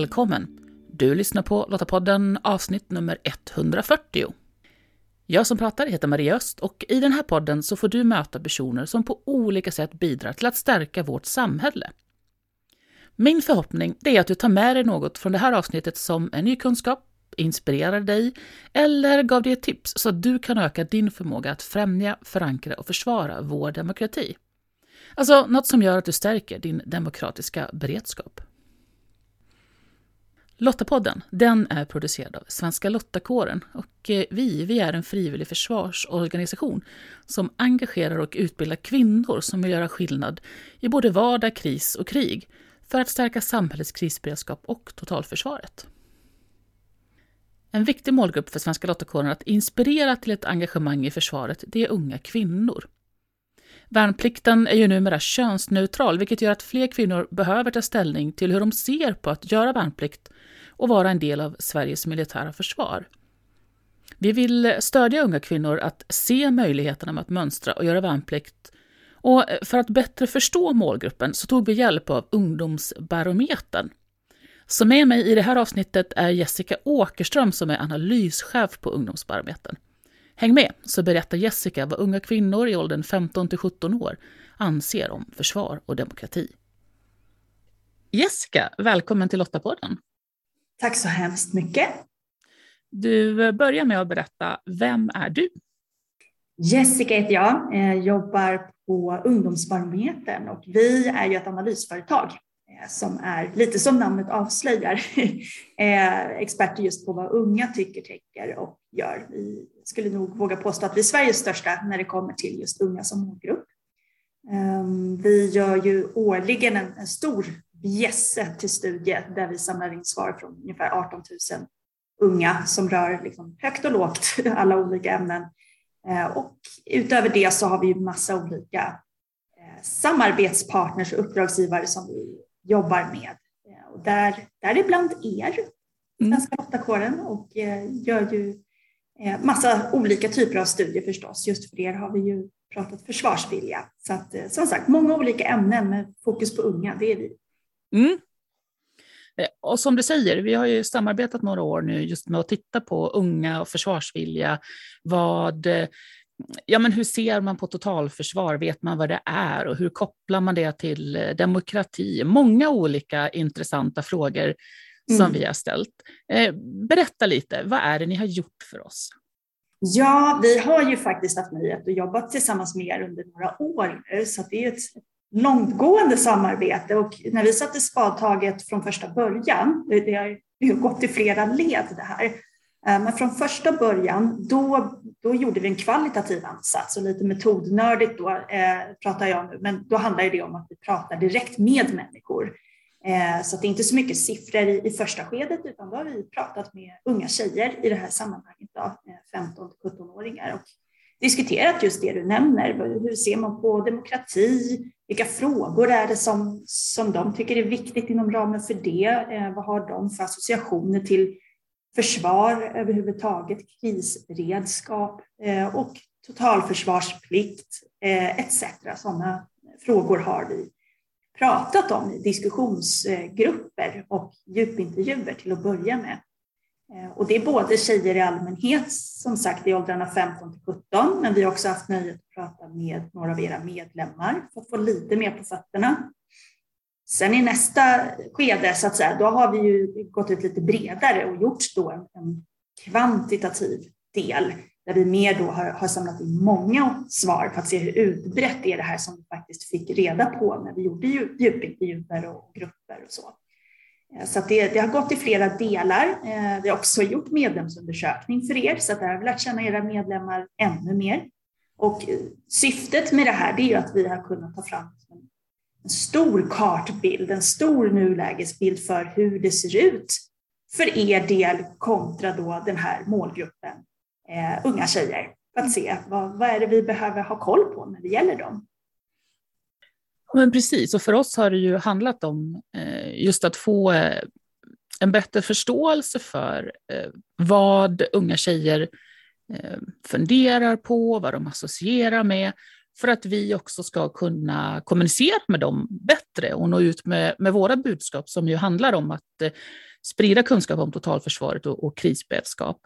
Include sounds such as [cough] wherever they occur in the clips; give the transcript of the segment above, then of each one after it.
Välkommen! Du lyssnar på Lottapodden avsnitt nummer 140. Jag som pratar heter Maria Öst och i den här podden så får du möta personer som på olika sätt bidrar till att stärka vårt samhälle. Min förhoppning är att du tar med dig något från det här avsnittet som en ny kunskap, inspirerar dig eller gav dig ett tips så att du kan öka din förmåga att främja, förankra och försvara vår demokrati. Alltså något som gör att du stärker din demokratiska beredskap. Lottapodden, den är producerad av Svenska Lottakåren och eh, vi, vi är en frivillig försvarsorganisation som engagerar och utbildar kvinnor som vill göra skillnad i både vardag, kris och krig för att stärka samhällets krisberedskap och totalförsvaret. En viktig målgrupp för Svenska Lottakåren att inspirera till ett engagemang i försvaret, det är unga kvinnor. Värnplikten är ju numera könsneutral, vilket gör att fler kvinnor behöver ta ställning till hur de ser på att göra värnplikt och vara en del av Sveriges militära försvar. Vi vill stödja unga kvinnor att se möjligheterna med att mönstra och göra värnplikt. Och eh, för att bättre förstå målgruppen så tog vi hjälp av Ungdomsbarometern. Så med mig i det här avsnittet är Jessica Åkerström som är analyschef på Ungdomsbarometern. Häng med så berättar Jessica vad unga kvinnor i åldern 15 till 17 år anser om försvar och demokrati. Jessica, välkommen till Lottapodden. Tack så hemskt mycket. Du börjar med att berätta, vem är du? Jessica heter jag, eh, jobbar på Ungdomsbarometern och vi är ju ett analysföretag eh, som är lite som namnet avslöjar, [laughs] eh, experter just på vad unga tycker, tänker och gör. Vi skulle nog våga påstå att vi är Sveriges största när det kommer till just unga som målgrupp. Ehm, vi gör ju årligen en, en stor bjässe till studie där vi samlar in svar från ungefär 18 000 unga som rör liksom högt och lågt [laughs] alla olika ämnen. Eh, och utöver det så har vi massa olika eh, samarbetspartners och uppdragsgivare som vi jobbar med. Eh, och där, där är bland er, mm. Svenska Lottakåren, och gör ju massa olika typer av studier förstås. Just för er har vi ju pratat försvarsvilja. Så att, som sagt, många olika ämnen med fokus på unga, det är vi. Mm. Eh, och som du säger, vi har ju samarbetat några år nu just med att titta på unga och försvarsvilja. Vad, ja men hur ser man på totalförsvar? Vet man vad det är och hur kopplar man det till eh, demokrati? Många olika intressanta frågor som mm. vi har ställt. Eh, berätta lite, vad är det ni har gjort för oss? Ja, vi har ju faktiskt haft möjlighet att jobba tillsammans med er under några år nu, så det är ett långtgående samarbete och när vi satte spadtaget från första början, det har ju gått i flera led det här, eh, men från första början då, då gjorde vi en kvalitativ ansats och lite metodnördigt då eh, pratar jag nu, men då handlar det om att vi pratar direkt med människor. Eh, så det är inte så mycket siffror i, i första skedet utan då har vi pratat med unga tjejer i det här sammanhanget, 15 17-åringar eh, och diskuterat just det du nämner. Hur ser man på demokrati? Vilka frågor är det som, som de tycker är viktigt inom ramen för det? Eh, vad har de för associationer till försvar överhuvudtaget, krisredskap eh, och totalförsvarsplikt eh, etc. Sådana frågor har vi pratat om i diskussionsgrupper och djupintervjuer till att börja med. Eh, och det är både tjejer i allmänhet, som sagt i åldrarna 15 till 17, men vi har också haft nöjet att prata med några av era medlemmar för att få lite mer på fötterna. Sen i nästa skede, så att säga, då har vi ju gått ut lite bredare och gjort då en, en kvantitativ del där vi mer då har, har, samlat in många svar för att se hur utbrett är det här som vi faktiskt fick reda på när vi gjorde djupintervjuer och grupper och så. Eh, så det, det, har gått i flera delar. Eh, vi har också gjort medlemsundersökning för er, så där har vi lärt känna era medlemmar ännu mer. Och eh, syftet med det här det är att vi har kunnat ta fram en stor kartbild, en stor nulägesbild för hur det ser ut för er del kontra då den här målgruppen eh, unga tjejer. För att se vad, vad är det vi behöver ha koll på när det gäller dem. Men precis, och för oss har det ju handlat om eh, just att få eh, en bättre förståelse för eh, vad unga tjejer eh, funderar på, vad de associerar med, för att vi också ska kunna kommunicera med dem bättre och nå ut med, med våra budskap som ju handlar om att eh, sprida kunskap om totalförsvaret och, och krisberedskap.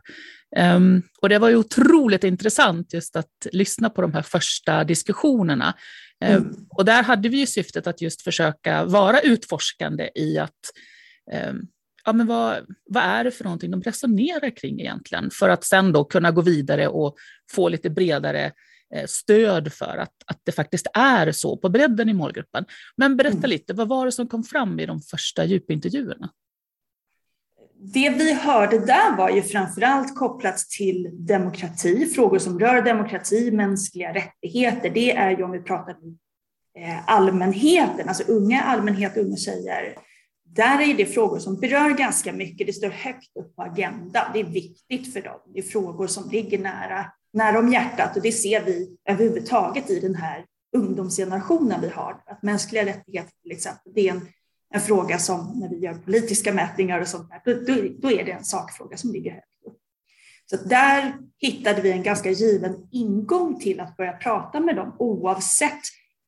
Um, och det var ju otroligt intressant just att lyssna på de här första diskussionerna. Ehm, mm. Um, och där hade vi ju syftet att just försöka vara utforskande i att um, ja, men vad, vad är det för någonting de resonerar kring egentligen? För att sen då kunna gå vidare och få lite bredare eh, stöd för att, att det faktiskt är så på bredden i målgruppen. Men berätta mm. lite, vad var det som kom fram i de första djupintervjuerna? Det vi hörde där var ju framförallt kopplat till demokrati, frågor som rör demokrati, mänskliga rättigheter. Det är ju om vi pratar om eh, allmänheten, alltså unga allmänhet, unga tjejer. Där är det frågor som berör ganska mycket. Det står högt upp på agendan. Det är viktigt för dem. Det är frågor som ligger nära, nära om hjärtat och det ser vi överhuvudtaget i den här ungdomsgenerationen vi har. Att mänskliga rättigheter till exempel, det är en en fråga som när vi gör politiska mätningar och sånt där, då, då, då är det en sakfråga som ligger högt upp. Så där hittade vi en ganska given ingång till att börja prata med dem oavsett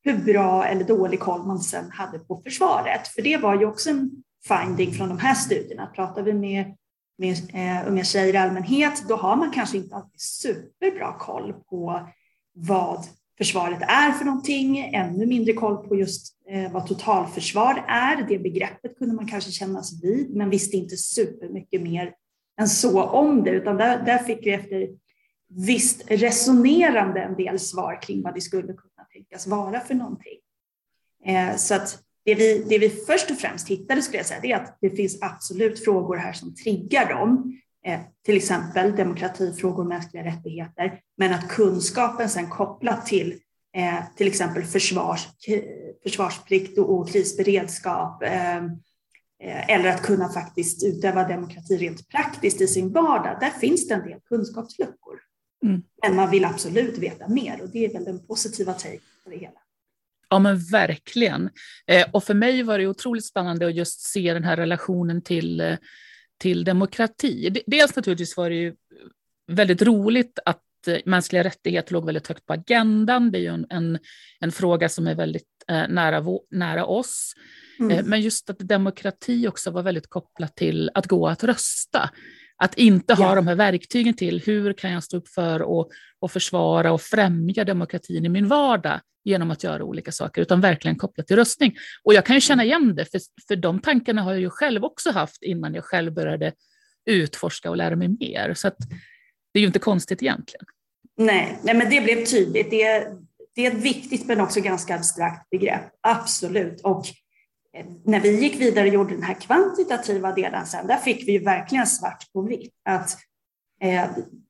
hur bra eller dålig koll man sen hade på försvaret. För det var ju också en finding från de här studierna. Pratar vi med, med eh, unga tjejer i allmänhet, då har man kanske inte alltid superbra koll på vad försvaret är för någonting, ännu mindre koll på just eh, vad totalförsvar är. Det begreppet kunde man kanske kännas vid, men visste inte supermycket mer än så om det, utan där, där fick vi efter visst resonerande en del svar kring vad det skulle kunna tänkas vara för någonting. Eh, så att det vi, det vi först och främst hittade skulle jag säga, det är att det finns absolut frågor här som triggar dem. Eh, till exempel demokratifrågor mänskliga rättigheter, men att kunskapen sen kopplat till eh, till exempel försvars, försvarsplikt och krisberedskap eh, eller att kunna faktiskt utöva demokrati rent praktiskt i sin vardag, där finns det en del kunskapsluckor. Mm. Men man vill absolut veta mer och det är väl den positiva take på det hela. Ja men verkligen. Och för mig var det otroligt spännande att just se den här relationen till till demokrati. Dels naturligtvis var det ju väldigt roligt att eh, mänskliga rättigheter låg väldigt högt på agendan. Det är ju en, en, en fråga som är väldigt eh, nära, nära oss. Mm. Eh, men just att demokrati också var väldigt kopplat till att gå att rösta. Att inte ha ja. de här verktygen till hur kan jag stå upp för och, och försvara och främja demokratin i min vardag genom att göra olika saker, utan verkligen kopplat till röstning. Och jag kan ju känna igen det, för, för de tankarna har jag ju själv också haft innan jag själv började utforska och lära mig mer. Så att, det är ju inte konstigt egentligen. Nej, nej men det blev tydligt. Det är, det är ett viktigt men också ganska abstrakt begrepp, absolut. Och när vi gick vidare och gjorde den här kvantitativa delen sen, där fick vi ju verkligen svart på vitt att eh,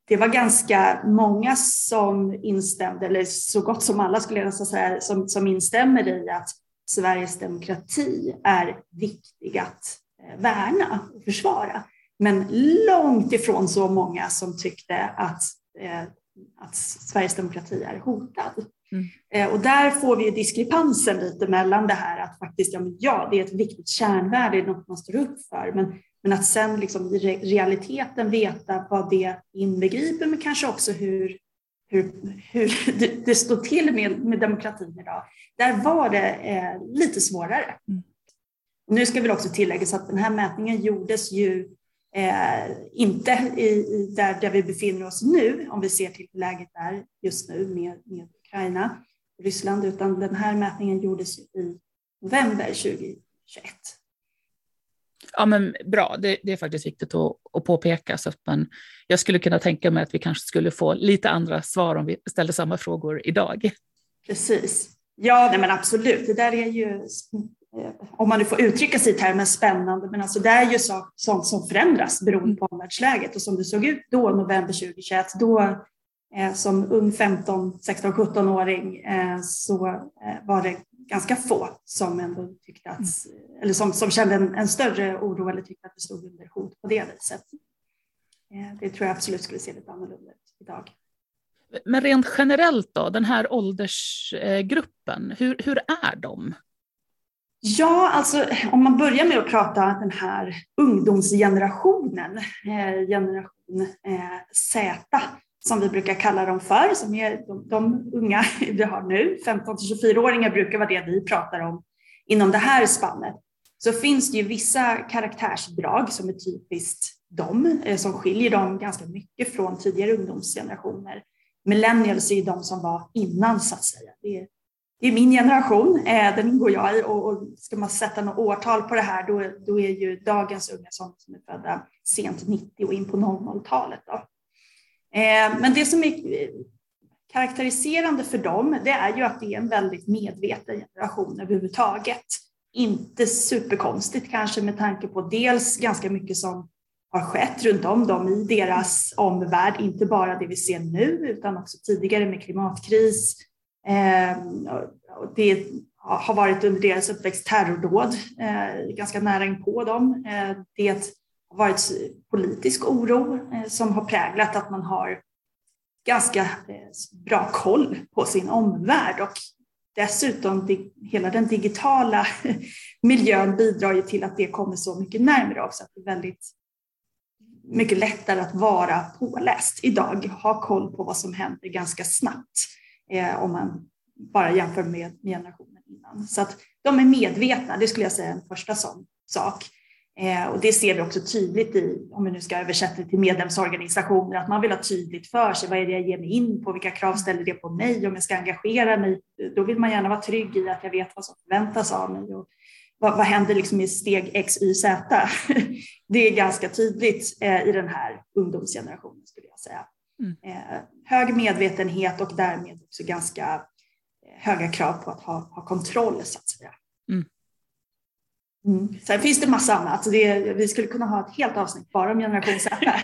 det var ganska många som instämde, eller så gott som alla skulle jag säga, som, som instämmer i att Sveriges demokrati är viktig att eh, värna och försvara. Men långt ifrån så många som tyckte att, eh, att Sveriges demokrati är hotad. Mm. Eh, och där får vi diskrepansen lite mellan det här att faktiskt, ja, ja, det är ett viktigt kärnvärde, det är något man står upp för, men men att sen liksom i realiteten veta vad det inbegriper, men kanske också hur, hur, hur [laughs] det, står till med, med demokratin idag. Där var det eh, lite svårare. Mm. Nu ska vi också tilläggas att den här mätningen gjordes ju eh, inte i, i, där, där vi befinner oss nu, om vi ser till läget där just nu med, med Ukraina Ryssland, utan den här mätningen gjordes i november 2021. Ja, men bra. Det, det, är faktiskt viktigt att, att påpeka. Så att man, jag skulle kunna tänka mig att vi kanske skulle få lite andra svar om vi ställde samma frågor idag. Precis. Ja, nej, men absolut. Det där är ju, eh, om man nu får uttrycka sig i termen spännande, men alltså det är ju sånt som förändras beroende på omvärldsläget. Och som det såg ut då, november 2021, då som ung 15, 16, 17-åring eh, så eh, var det ganska få som ändå tyckte att, mm. eller som, som kände en, en, större oro eller tyckte att det stod under hot på det viset. Eh, det tror jag absolut skulle se lite annorlunda ut idag. Men rent generellt då, den här åldersgruppen, hur, hur är de? Ja, alltså om man börjar med att prata den här ungdomsgenerationen, eh, generation eh, Z, som vi brukar kalla dem för, som är de, de unga [laughs] vi har nu, 15 till 24-åringar brukar vara det vi pratar om inom det här spannet, så finns det ju vissa karaktärsdrag som är typiskt dem, eh, som skiljer dem ganska mycket från tidigare ungdomsgenerationer. Millennials är ju de som var innan så att säga. Det är, det är min generation, eh, den ingår jag i och, och ska man sätta något årtal på det här då, då är ju dagens unga som, som är födda sent 90 och in på 00-talet. Eh, men det som är eh, karaktäriserande för dem, det är ju att det är en väldigt medveten generation överhuvudtaget. Inte superkonstigt kanske med tanke på dels ganska mycket som har skett runt om dem i deras omvärld, inte bara det vi ser nu utan också tidigare med klimatkris. Eh, det har varit under deras uppväxt terrordåd ganska nära inpå dem. Det varit politisk oro eh, som har präglat att man har ganska eh, bra koll på sin omvärld och dessutom hela den digitala [laughs] miljön bidrar ju till att det kommer så mycket närmare oss att det är väldigt mycket lättare att vara påläst idag, ha koll på vad som händer ganska snabbt eh, om man bara jämför med generationen innan. Så att de är medvetna, det skulle jag säga är en första sån sak. Eh, och det ser vi också tydligt i, om vi nu ska översätta det till medlemsorganisationer, att man vill ha tydligt för sig, vad är det jag ger mig in på, vilka krav ställer det på mig, om jag ska engagera mig, då vill man gärna vara trygg i att jag vet vad som förväntas av mig och vad, vad händer liksom i steg X, Y, Z? [laughs] Det är ganska tydligt eh, i den här ungdomsgenerationen skulle jag säga. Mm. Eh, hög medvetenhet och därmed också ganska eh, höga krav på att ha, ha kontroll så att säga. Mm. Mm. Sen finns det massa annat. Det, vi skulle kunna ha ett helt avsnitt bara om generation Z. [laughs]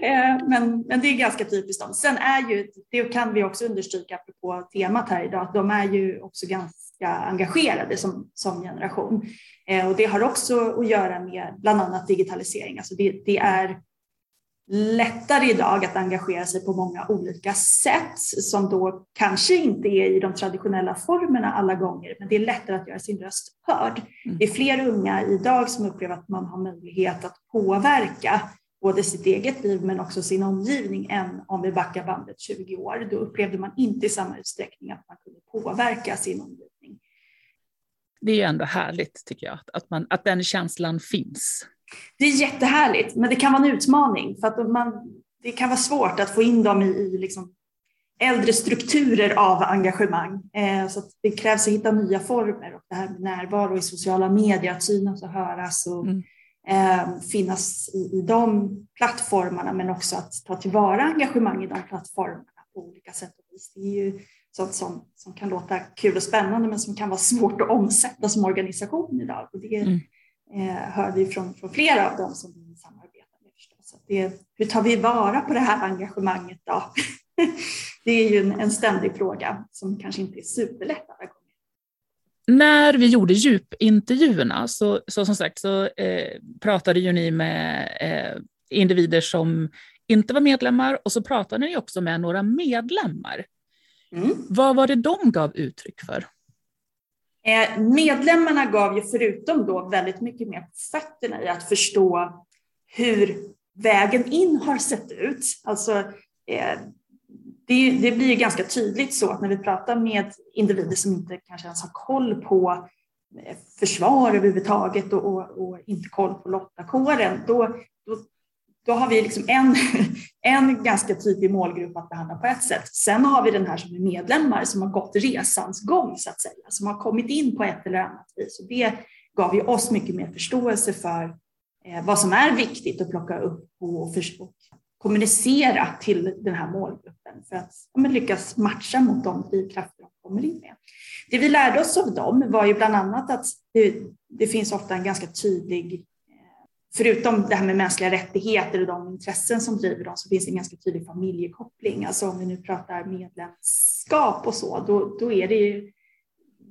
[laughs] men, men det är ganska typiskt dem. Sen är ju, det kan vi också understryka apropå temat här idag, att de är ju också ganska ganska engagerade som, som generation. Eh, och det har också att göra med bland annat digitalisering. Alltså det, det, är lättare idag att engagera sig på många olika sätt som då kanske inte är i de traditionella formerna alla gånger, men det är lättare att göra sin röst hörd. Mm. Det är fler unga idag som upplever att man har möjlighet att påverka både sitt eget liv men också sin omgivning än om vi backar bandet 20 år. Då upplevde man inte i samma utsträckning att man kunde påverka sin omgivning det är ju ändå härligt tycker jag, att, man, att den känslan finns. Det är jättehärligt, men det kan vara en utmaning för att man, det kan vara svårt att få in dem i, i liksom äldre strukturer av engagemang. Eh, så det krävs att hitta nya former och det här med närvaro i sociala medier, att synas och höras och mm. eh, finnas i, i de plattformarna men också att ta tillvara engagemang i de plattformarna på olika sätt och vis. Det är ju sånt som, som kan låta kul och spännande men som kan vara svårt att omsätta som organisation idag. Och det mm. Eh, hör vi från, från flera av dem som vi samarbetar med. Förstås. Att det, hur tar vi vara på det här engagemanget då? [laughs] det är ju en, en ständig fråga som kanske inte är superlätt alla gånger. När vi gjorde djupintervjuerna så, så som sagt så eh, pratade ju ni med eh, individer som inte var medlemmar och så pratade ni också med några medlemmar. Mm. Vad var det de gav uttryck för? Eh, medlemmarna gav ju förutom då väldigt mycket mer på fötterna i att förstå hur vägen in har sett ut. Alltså, eh, det, det, blir ganska tydligt så att när vi pratar med individer som inte kanske ens har koll på eh, försvar överhuvudtaget och, och, och inte koll på lottakåren, då, då då har vi liksom en, [laughs] en ganska tydlig målgrupp att behandla på ett sätt. Sen har vi den här som är medlemmar som har gått resans gång så att säga, som har kommit in på ett eller annat vis. Och det gav ju oss mycket mer förståelse för eh, vad som är viktigt att plocka upp och, och kommunicera till den här målgruppen för att ja, lyckas matcha mot de drivkrafter de kommer in med. Det vi lärde oss av dem var ju bland annat att det, det finns ofta en ganska tydlig förutom det här med mänskliga rättigheter och de intressen som driver dem så finns det en ganska tydlig familjekoppling. Alltså om vi nu pratar medlemskap och så, då, då är det ju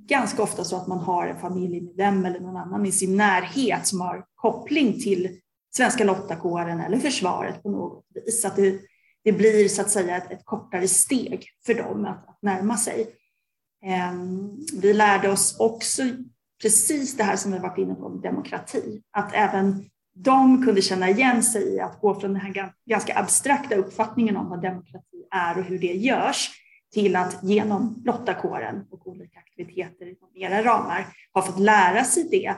ganska ofta så att man har en familjemedlem eller någon annan i sin närhet som har koppling till Svenska lottakåren eller försvaret på något vis. Så att det, det blir så att säga ett, ett kortare steg för dem att, att närma sig. Um, vi lärde oss också precis det här som vi varit inne på, demokrati. Att även de kunde känna igen sig i att gå från den här ganska abstrakta uppfattningen om vad demokrati är och hur det görs till att genom lottakåren och olika aktiviteter inom era ramar har fått lära sig det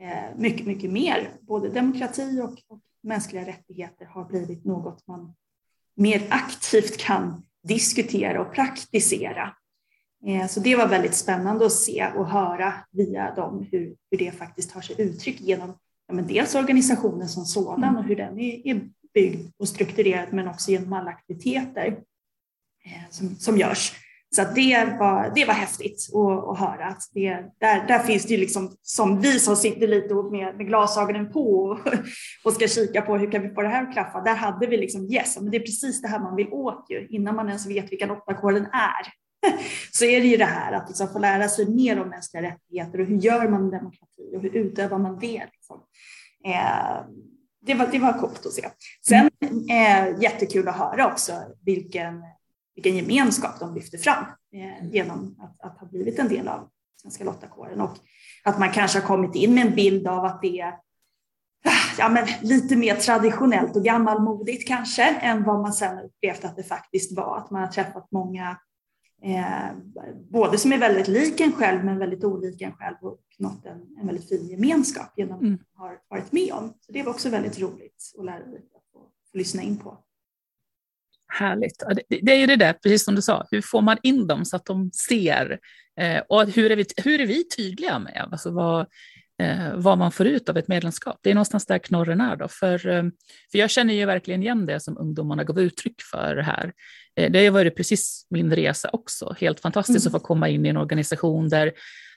eh, mycket, mycket mer. Både demokrati och, och mänskliga rättigheter har blivit något man mer aktivt kan diskutera och praktisera. Eh, så det var väldigt spännande att se och höra via dem hur, hur det faktiskt tar sig uttryck genom ja, men dels organisationen som sådan mm. och hur den är, är byggd och strukturerad men också genom alla aktiviteter eh, som, som görs. Så det, var, det var häftigt att, att höra att det, där, där finns det ju liksom, som vi som sitter lite med, med glasögonen på och, [laughs] och ska kika på hur kan vi få det här att klaffa. Där hade vi liksom yes, men det är precis det här man vill åt ju innan man ens vet vilka åttakåren är. [laughs] Så är det ju det här att liksom få lära sig mer om mänskliga rättigheter och hur gör man demokrati och hur utövar man det. Liksom. Eh, det, var, det var coolt att se. Sen eh, jättekul att höra också vilken vilken gemenskap de lyfter fram eh, genom att, att, ha blivit en del av Svenska Lottakåren och att man kanske har kommit in med en bild av att det är ja, men lite mer traditionellt och gammalmodigt kanske än vad man sen upplevt att det faktiskt var. Att man har träffat många, eh, både som är väldigt lik en själv men väldigt olika en själv och nått en, en väldigt fin gemenskap genom mm. att ha varit med om. Så det var också väldigt roligt och lärorikt att få lyssna in på. Härligt. Det är ju det där, precis som du sa, hur får man in dem så att de ser? Eh, och hur är vi, hur är vi tydliga med alltså vad, eh, vad man får ut av ett medlemskap? Det är någonstans där knorren är. Då. För, eh, för jag känner ju verkligen igen det som ungdomarna gav uttryck för här. Det har varit precis min resa också. Helt fantastiskt mm. att få komma in i en organisation där,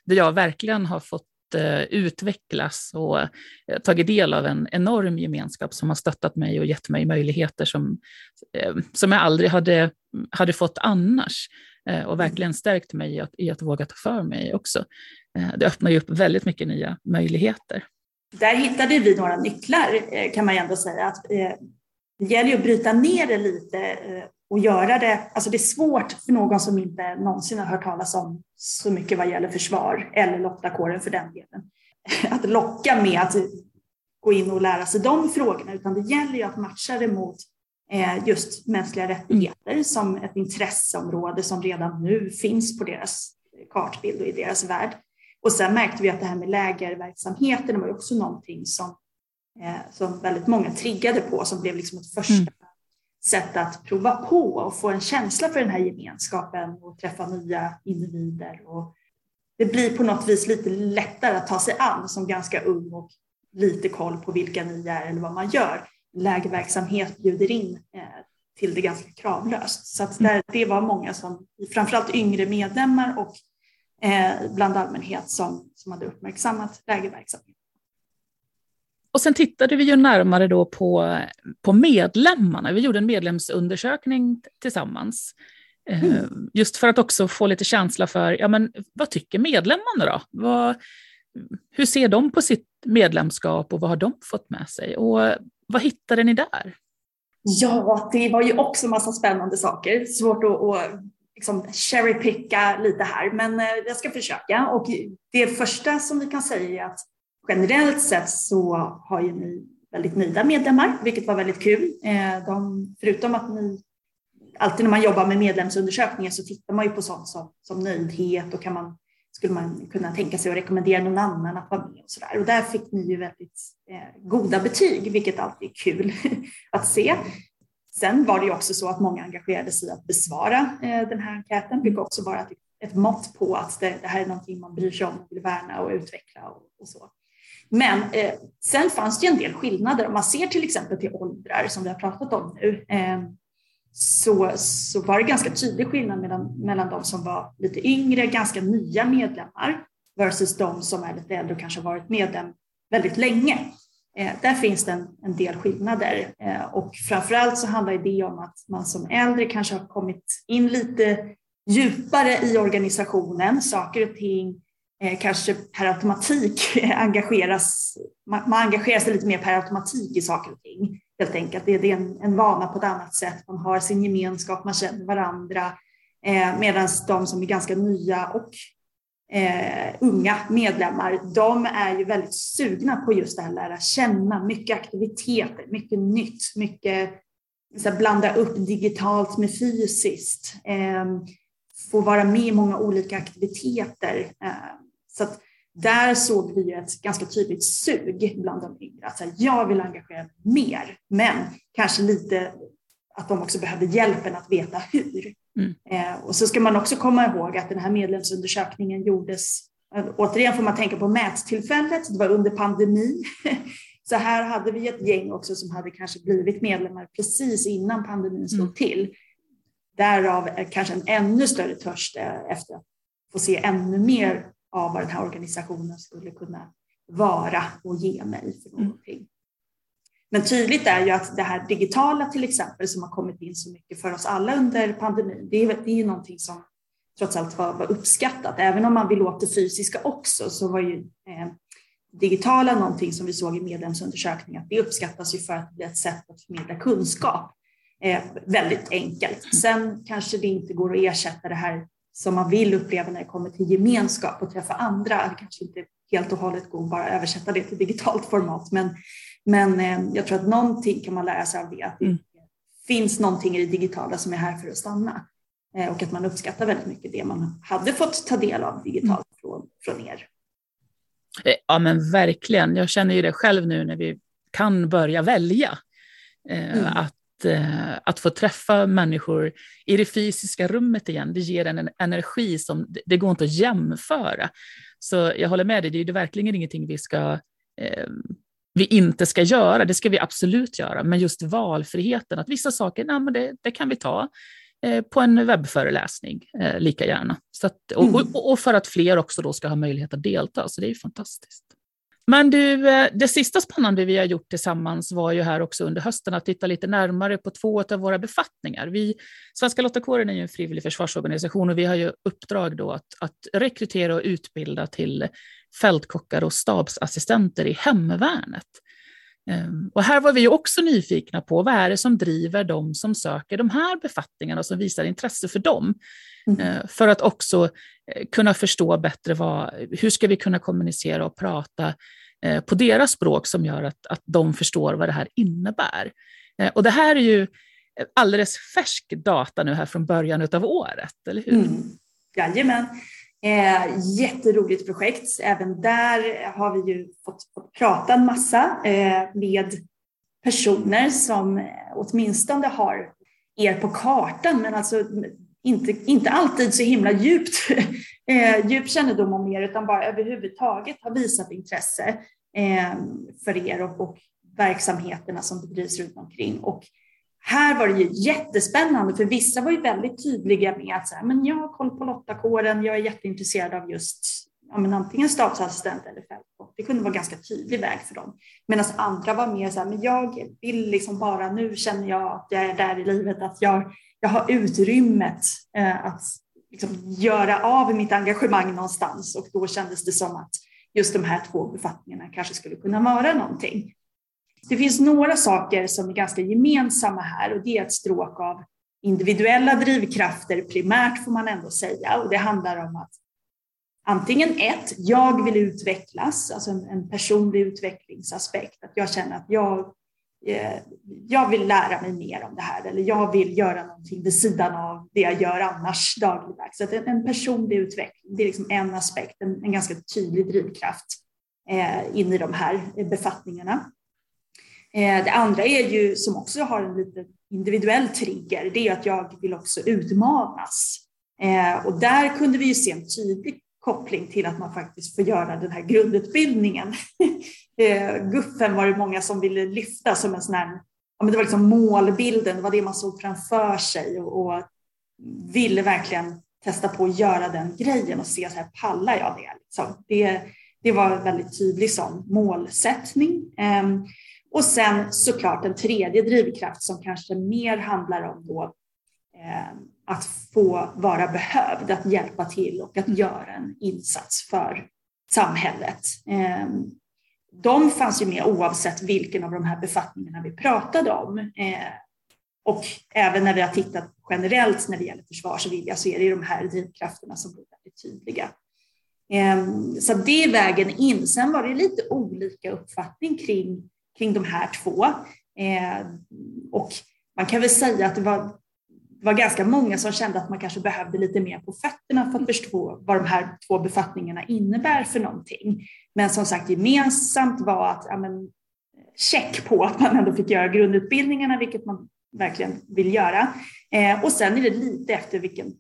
där jag verkligen har fått Eh, Eh, utvecklas och eh, tagit del av en enorm gemenskap som har stöttat mig och gett mig möjligheter som, eh, som jag aldrig hade, hade fått annars och verkligen stärkt mig i att, i att våga ta för mig också. Det öppnar ju upp väldigt mycket nya möjligheter. Där hittade vi några nycklar kan man ju ändå säga. Att, det gäller ju att bryta ner det lite och göra det. Alltså det är svårt för någon som inte någonsin har hört talas om så mycket vad gäller försvar eller lottakåren för den delen. [laughs] Att locka med att gå in och lära sig de frågorna, utan det gäller ju att matcha det mot eh, just mänskliga rättigheter som ett intresseområde som redan nu finns på deras kartbild och i deras värld. Och sen märkte vi att det här med lägerverksamheten var också någonting som, eh, som väldigt många triggade på, som blev liksom ett första sätt att prova på och få en känsla för den här gemenskapen och träffa nya individer. Och det blir på något vis lite lättare att ta sig an som ganska ung och lite koll på vilka ni är eller vad man gör. Lägerverksamhet bjuder in eh, till det ganska kravlöst. Så att där, det var många som, framförallt yngre medlemmar och eh, bland allmänhet som, som hade uppmärksammat lägerverksamhet. Och sen tittade vi ju närmare då på, på medlemmarna. Vi gjorde en medlemsundersökning tillsammans. Eh, mm. Just för att också få lite känsla för, ja men vad tycker medlemmarna då? Vad, hur ser de på sitt medlemskap och vad har de fått med sig? Och vad hittade ni där? Ja, det var ju också massa spännande saker. Svårt att, att liksom cherrypicka lite här, men eh, jag ska försöka. Och det första som vi kan säga är att generellt sett så har ju ni väldigt nöjda medlemmar, vilket var väldigt kul. Eh, de, förutom att ni alltid när man jobbar med medlemsundersökningar så tittar man ju på sånt som, som nöjdhet och kan man, skulle man kunna tänka sig att rekommendera någon annan att vara med och så där. Och där fick ni ju väldigt eh, goda betyg, vilket alltid är kul [laughs] att se. Sen var det ju också så att många engagerade sig i att besvara eh, den här enkäten, vilket också var ett, mått på att det, det, här är någonting man bryr sig om vill värna och utveckla och, och så. Men eh, sen fanns det en del skillnader. Om man ser till exempel till åldrar som vi har pratat om nu eh, så, så var det ganska tydlig skillnad mellan, mellan de som var lite yngre, ganska nya medlemmar versus de som är lite äldre och kanske varit medlem väldigt länge. Eh, där finns det en, en del skillnader eh, och framförallt så handlar det om att man som äldre kanske har kommit in lite djupare i organisationen. Saker och ting Eh, kanske per automatik [laughs] engageras, man, man engagerar sig lite mer per automatik i saker och ting. Helt enkelt. Det, det är en, en vana på ett annat sätt. Man har sin gemenskap, man känner varandra. Eh, Medan de som är ganska nya och eh, unga medlemmar, de är ju väldigt sugna på just det här lära känna, mycket aktiviteter, mycket nytt, mycket så här, blanda upp digitalt med fysiskt, eh, få vara med i många olika aktiviteter. Eh, Eh, så att där såg vi ett ganska tydligt sug bland de yngre. Att här, jag vill engagera mig mer, men kanske lite att de också behövde hjälpen att veta hur. Mm. Eh, och så ska man också komma ihåg att den här medlemsundersökningen gjordes, eh, återigen får man tänka på mättillfället, det var under pandemi. [laughs] Så här hade vi ett gäng också som hade kanske blivit medlemmar precis innan pandemin slog mm. till. Därav kanske en ännu större törst eh, efter att få se ännu mer av vad den här organisationen skulle kunna vara och ge mig för mm. någonting. Men tydligt är ju att det här digitala till exempel som har kommit in så mycket för oss alla under pandemin, det är, det är någonting som trots allt var, var uppskattat. Även om man vill åt det fysiska också så var ju eh, digitala någonting som vi såg i medlemsundersökningen, det uppskattas ju för att det blir ett sätt att förmedla kunskap. Eh, väldigt enkelt. Sen kanske det inte går att ersätta det här som man vill uppleva när det kommer till gemenskap och träffa andra. Det kanske inte helt och hållet går att bara översätta det till digitalt format, men men eh, jag tror att någonting kan man lära sig av det, att det mm. finns någonting i det digitala som är här för att stanna eh, och att man uppskattar väldigt mycket det man hade fått ta del av digitalt mm. från, från er. Eh, ja men verkligen, jag känner ju det själv nu när vi kan börja välja. Mm. Att, att få träffa människor i det fysiska rummet igen, det ger en, en energi som det går inte att jämföra. Så jag håller med dig, det är ju verkligen ingenting vi ska vi inte ska göra, det ska vi absolut göra, men just valfriheten, att vissa saker, nej, men det, det kan vi ta eh, på en webbföreläsning eh, lika gärna. Så att, och, mm. och, och, för att fler också då ska ha möjlighet att delta, så det är fantastiskt. Men du, eh, det sista spännande vi har gjort tillsammans var ju här också under hösten att titta lite närmare på två av våra befattningar. Vi, Svenska Lottakåren är ju en frivillig försvarsorganisation och vi har ju uppdrag då att, att rekrytera och utbilda till fältkockar och stabsassistenter i hemvärnet. Ehm, och här var vi också nyfikna på vad är det som driver de som söker de här befattningarna och som visar intresse för dem. Mm. Ehm, för att också eh, kunna förstå bättre vad, hur ska vi kunna kommunicera och prata eh, på deras språk som gör att, att de förstår vad det här innebär. Ehm, och det här är ju alldeles färsk data nu här från början av året, eller hur? Mm. Jajamän. Eh, jätteroligt projekt. Även där har vi ju fått, fått prata en massa eh, med personer som åtminstone har er på kartan, men alltså inte, inte alltid så himla djupt [laughs] eh, djup kännedom om er, utan bara överhuvudtaget har visat intresse eh, för er och, och verksamheterna som bedrivs runt omkring. Och här var det ju jättespännande, för vissa var ju väldigt tydliga med att så här, men jag har koll på lottakåren, jag är jätteintresserad av just ja, men antingen stabsassistent eller fältkock. Det kunde vara ganska tydlig väg för dem. Medan andra var mer så här, men jag vill liksom bara, nu känner jag att jag är där i livet, att jag, jag har utrymmet eh, att liksom göra av mitt engagemang någonstans och då kändes det som att just de här två befattningarna kanske skulle kunna vara någonting. Det finns några saker som är ganska gemensamma här och det är ett stråk av individuella drivkrafter primärt får man ändå säga och det handlar om att antingen ett, jag vill utvecklas, alltså en, en personlig utvecklingsaspekt, att jag känner att jag, eh, jag vill lära mig mer om det här eller jag vill göra någonting vid sidan av det jag gör annars dagligdags. Så en, en personlig utveckling, det är liksom en aspekt, en, en ganska tydlig drivkraft eh, in i de här befattningarna. Eh, det andra är ju, som också har en lite individuell trigger, det är att jag vill också utmanas. Eh, och där kunde vi ju se en tydlig koppling till att man faktiskt får göra den här grundutbildningen. [laughs] Eh, guffen var det många som ville lyfta som en sån här, ja men det var liksom målbilden, det var det man såg framför sig och, och ville verkligen testa på att göra den grejen och se så här, pallar jag det? Liksom. Det, det var en väldigt tydlig sån målsättning. Ehm, och sen såklart en tredje drivkraft som kanske mer handlar om då, eh, att få vara behövd, att hjälpa till och att göra en insats för samhället. Eh, de fanns ju med oavsett vilken av de här befattningarna vi pratade om. Eh, och även när vi har tittat generellt när det gäller försvarsvilja så är det de här drivkrafterna som blir väldigt tydliga. Ehm, så det är vägen in. Sen var det lite olika uppfattning kring, kring de här två. Eh, och man kan väl säga att det var, det var ganska många som kände att man kanske behövde lite mer på fötterna för att förstå vad de här två befattningarna innebär för någonting. Men som sagt gemensamt var att ja, men, check på att man ändå fick göra grundutbildningarna, vilket man verkligen vill göra. Eh, och sen är det lite efter vilken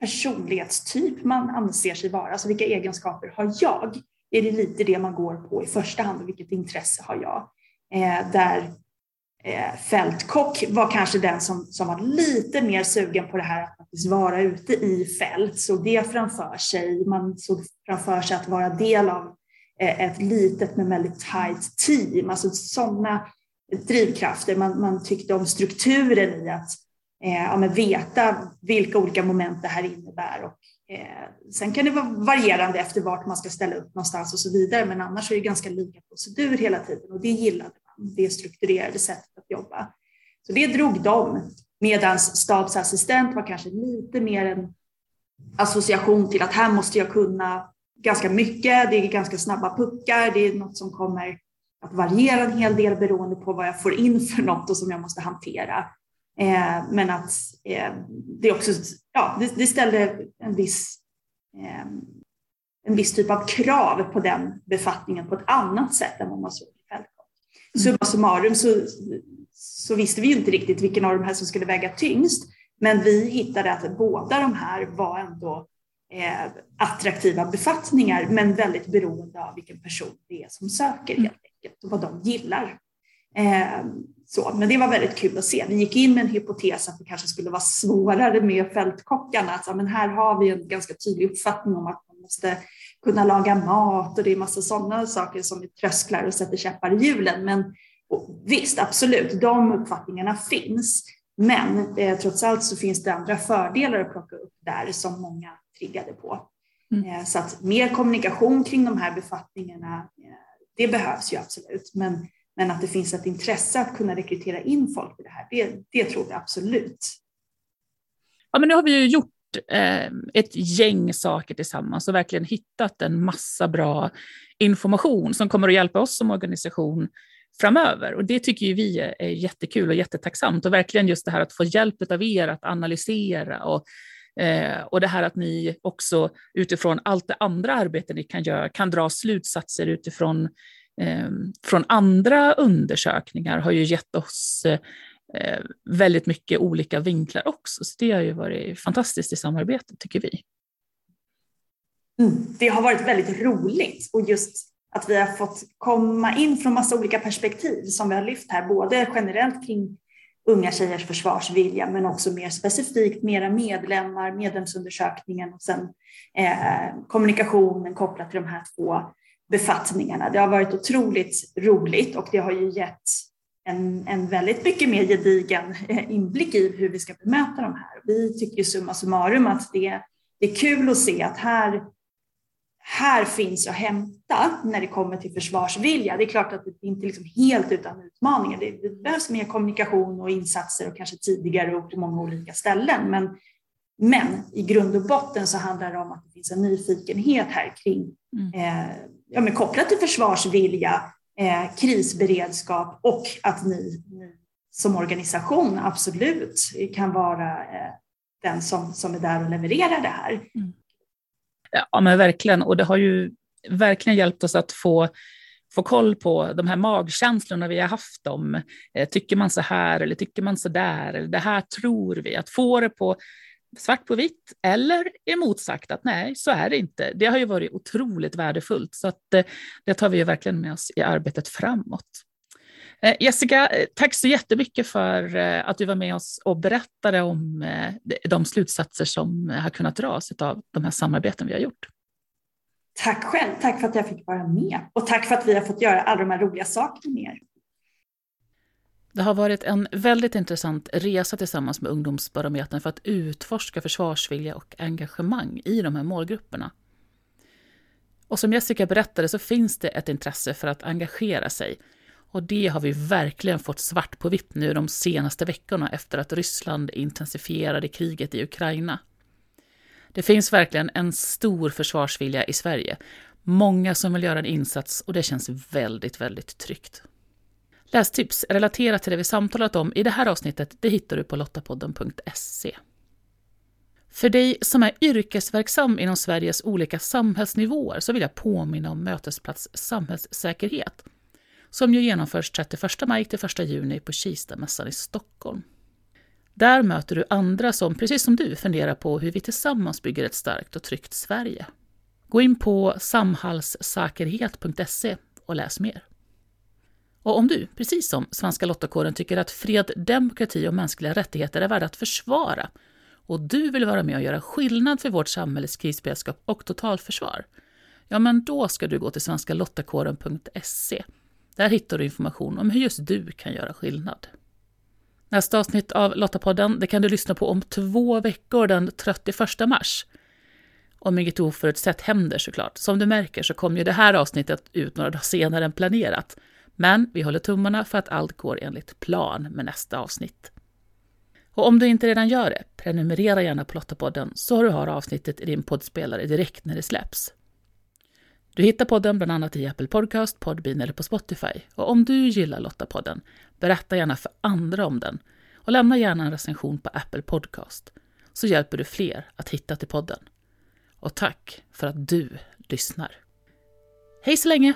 personlighetstyp man anser sig vara, alltså vilka egenskaper har jag? Är det lite det man går på i första hand och vilket intresse har jag? Eh, där eh, fältkock var kanske den som, som var lite mer sugen på det här att faktiskt vara ute i fält, såg det framför sig. Man såg framför sig att vara del av eh, ett litet men väldigt tight team, alltså sådana drivkrafter. Man, man tyckte om strukturen i att Eh, ja, men veta vilka olika moment det här innebär. Och, eh, sen kan det vara varierande efter vart man ska ställa upp någonstans och så vidare, men annars är det ganska lika procedur hela tiden och det gillade man, det strukturerade sättet att jobba. Så det drog de, medan stabsassistent var kanske lite mer en association till att här måste jag kunna ganska mycket, det är ganska snabba puckar, det är något som kommer att variera en hel del beroende på vad jag får in för något och som jag måste hantera. Eh, men att eh, det också ja, det, det ställde en viss, eh, en viss typ av krav på den befattningen på ett annat sätt än vad man såg i fältkock. Mm. Summa summarum så, så visste vi ju inte riktigt vilken av de här som skulle väga tyngst, men vi hittade att båda de här var ändå eh, attraktiva befattningar, men väldigt beroende av vilken person det är som söker helt enkelt och vad de gillar. Eh, så, men det var väldigt kul att se. Vi gick in med en hypotes att det kanske skulle vara svårare med fältkockarna. Att, men här har vi en ganska tydlig uppfattning om att man måste kunna laga mat och det är massa sådana saker som är trösklar och sätter käppar i hjulen. Men visst, absolut, de uppfattningarna finns. Men eh, trots allt så finns det andra fördelar att plocka upp där som många triggade på. Mm. Eh, så att mer kommunikation kring de här befattningarna, eh, det behövs ju absolut. Men men att det finns ett intresse att kunna rekrytera in folk i det här, det, det tror vi absolut. Ja, men nu har vi ju gjort eh, ett gäng saker tillsammans och verkligen hittat en massa bra information som kommer att hjälpa oss som organisation framöver. Och det tycker ju vi är jättekul och jättetacksamt. Och verkligen just det här att få hjälp av er att analysera och, eh, och det här att ni också utifrån allt det andra arbete ni kan göra kan dra slutsatser utifrån Eh, från andra undersökningar har ju gett oss eh, väldigt mycket olika vinklar också. Så det har ju varit fantastiskt i samarbetet tycker vi. Mm, det har varit väldigt roligt och just att vi har fått komma in från massa olika perspektiv som vi har lyft här, både generellt kring unga tjejers försvarsvilja, men också mer specifikt mera medlemmar, medlemsundersökningen och sen eh, kommunikationen kopplat till de här två befattningarna. Det har varit otroligt roligt och det har ju gett en, en väldigt mycket mer gedigen eh, inblick i hur vi ska bemöta de här. Vi tycker ju summa summarum att det, det är kul att se att här, här finns att hämta när det kommer till försvarsvilja. Det är klart att det inte är liksom helt utan utmaningar. Det, det behövs mer kommunikation och insatser och kanske tidigare och på många olika ställen. Men, men i grund och botten så handlar det om att det finns en nyfikenhet här kring mm. eh, ja, men kopplat till försvarsvilja, eh, krisberedskap och att ni, ni, som organisation absolut kan vara eh, den som, som är där och levererar det här. Mm. Ja, men verkligen. Och det har ju verkligen hjälpt oss att få få koll på de här magkänslorna vi har haft om, eh, tycker man så här eller tycker man så där, eller det här tror vi, att få det på svart på vitt eller emotsagt att nej, så är det inte. Det har ju varit otroligt värdefullt, så att eh, det tar vi ju verkligen med oss i arbetet framåt. Eh, Jessica, eh, tack så jättemycket för att du var med oss och berättade om de slutsatser som har kunnat dras av de här samarbeten vi har gjort. Tack själv, tack för att jag fick vara med och tack för att vi har fått göra alla de här roliga sakerna med er. Det har varit en väldigt intressant resa tillsammans med Ungdomsbarometern för att utforska försvarsvilja och engagemang i de här målgrupperna. Och som Jessica berättade så finns det ett intresse för att engagera sig. Och det har vi verkligen fått svart på vitt nu de senaste veckorna efter att Ryssland intensifierade kriget i Ukraina. Det finns verkligen en stor försvarsvilja i Sverige. Många som vill göra en insats och det känns väldigt, väldigt tryggt. Lästips relaterat till det vi samtalat om i det här avsnittet det hittar du på lottapodden.se. För dig som är yrkesverksam inom Sveriges olika samhällsnivåer så vill jag påminna om Mötesplats samhällssäkerhet som ju genomförs 31 maj till 1 juni på Kistamässan i Stockholm. Där möter du andra som, precis som du, funderar på hur vi tillsammans bygger ett starkt och tryggt Sverige. Gå in på samhällssäkerhet.se och läs mer. Och om du, precis som Svenska Lottakåren, tycker att fred, demokrati och mänskliga rättigheter är värda att försvara och du vill vara med och göra skillnad för vårt samhälles krisberedskap och totalförsvar, ja men då ska du gå till svenskalottakåren.se. Där hittar du information om hur just du kan göra skillnad. Nästa avsnitt av Lottapodden det kan du lyssna på om två veckor den 31 mars. Om inget oförutsett händer såklart. Som du märker så kommer ju det här avsnittet ut några dagar senare än planerat. Men vi håller tummarna för att allt går enligt plan med nästa avsnitt. Och om du inte redan gör det, prenumerera gärna på Lottapodden så du har avsnittet i din poddspelare direkt när det släpps. Du hittar podden bland annat i Apple Podcast, Podbean eller på Spotify. Och om du gillar Lottapodden, berätta gärna för andra om den och lämna gärna en recension på Apple Podcast så hjälper du fler att hitta till podden. Och tack för att du lyssnar. Hej så länge!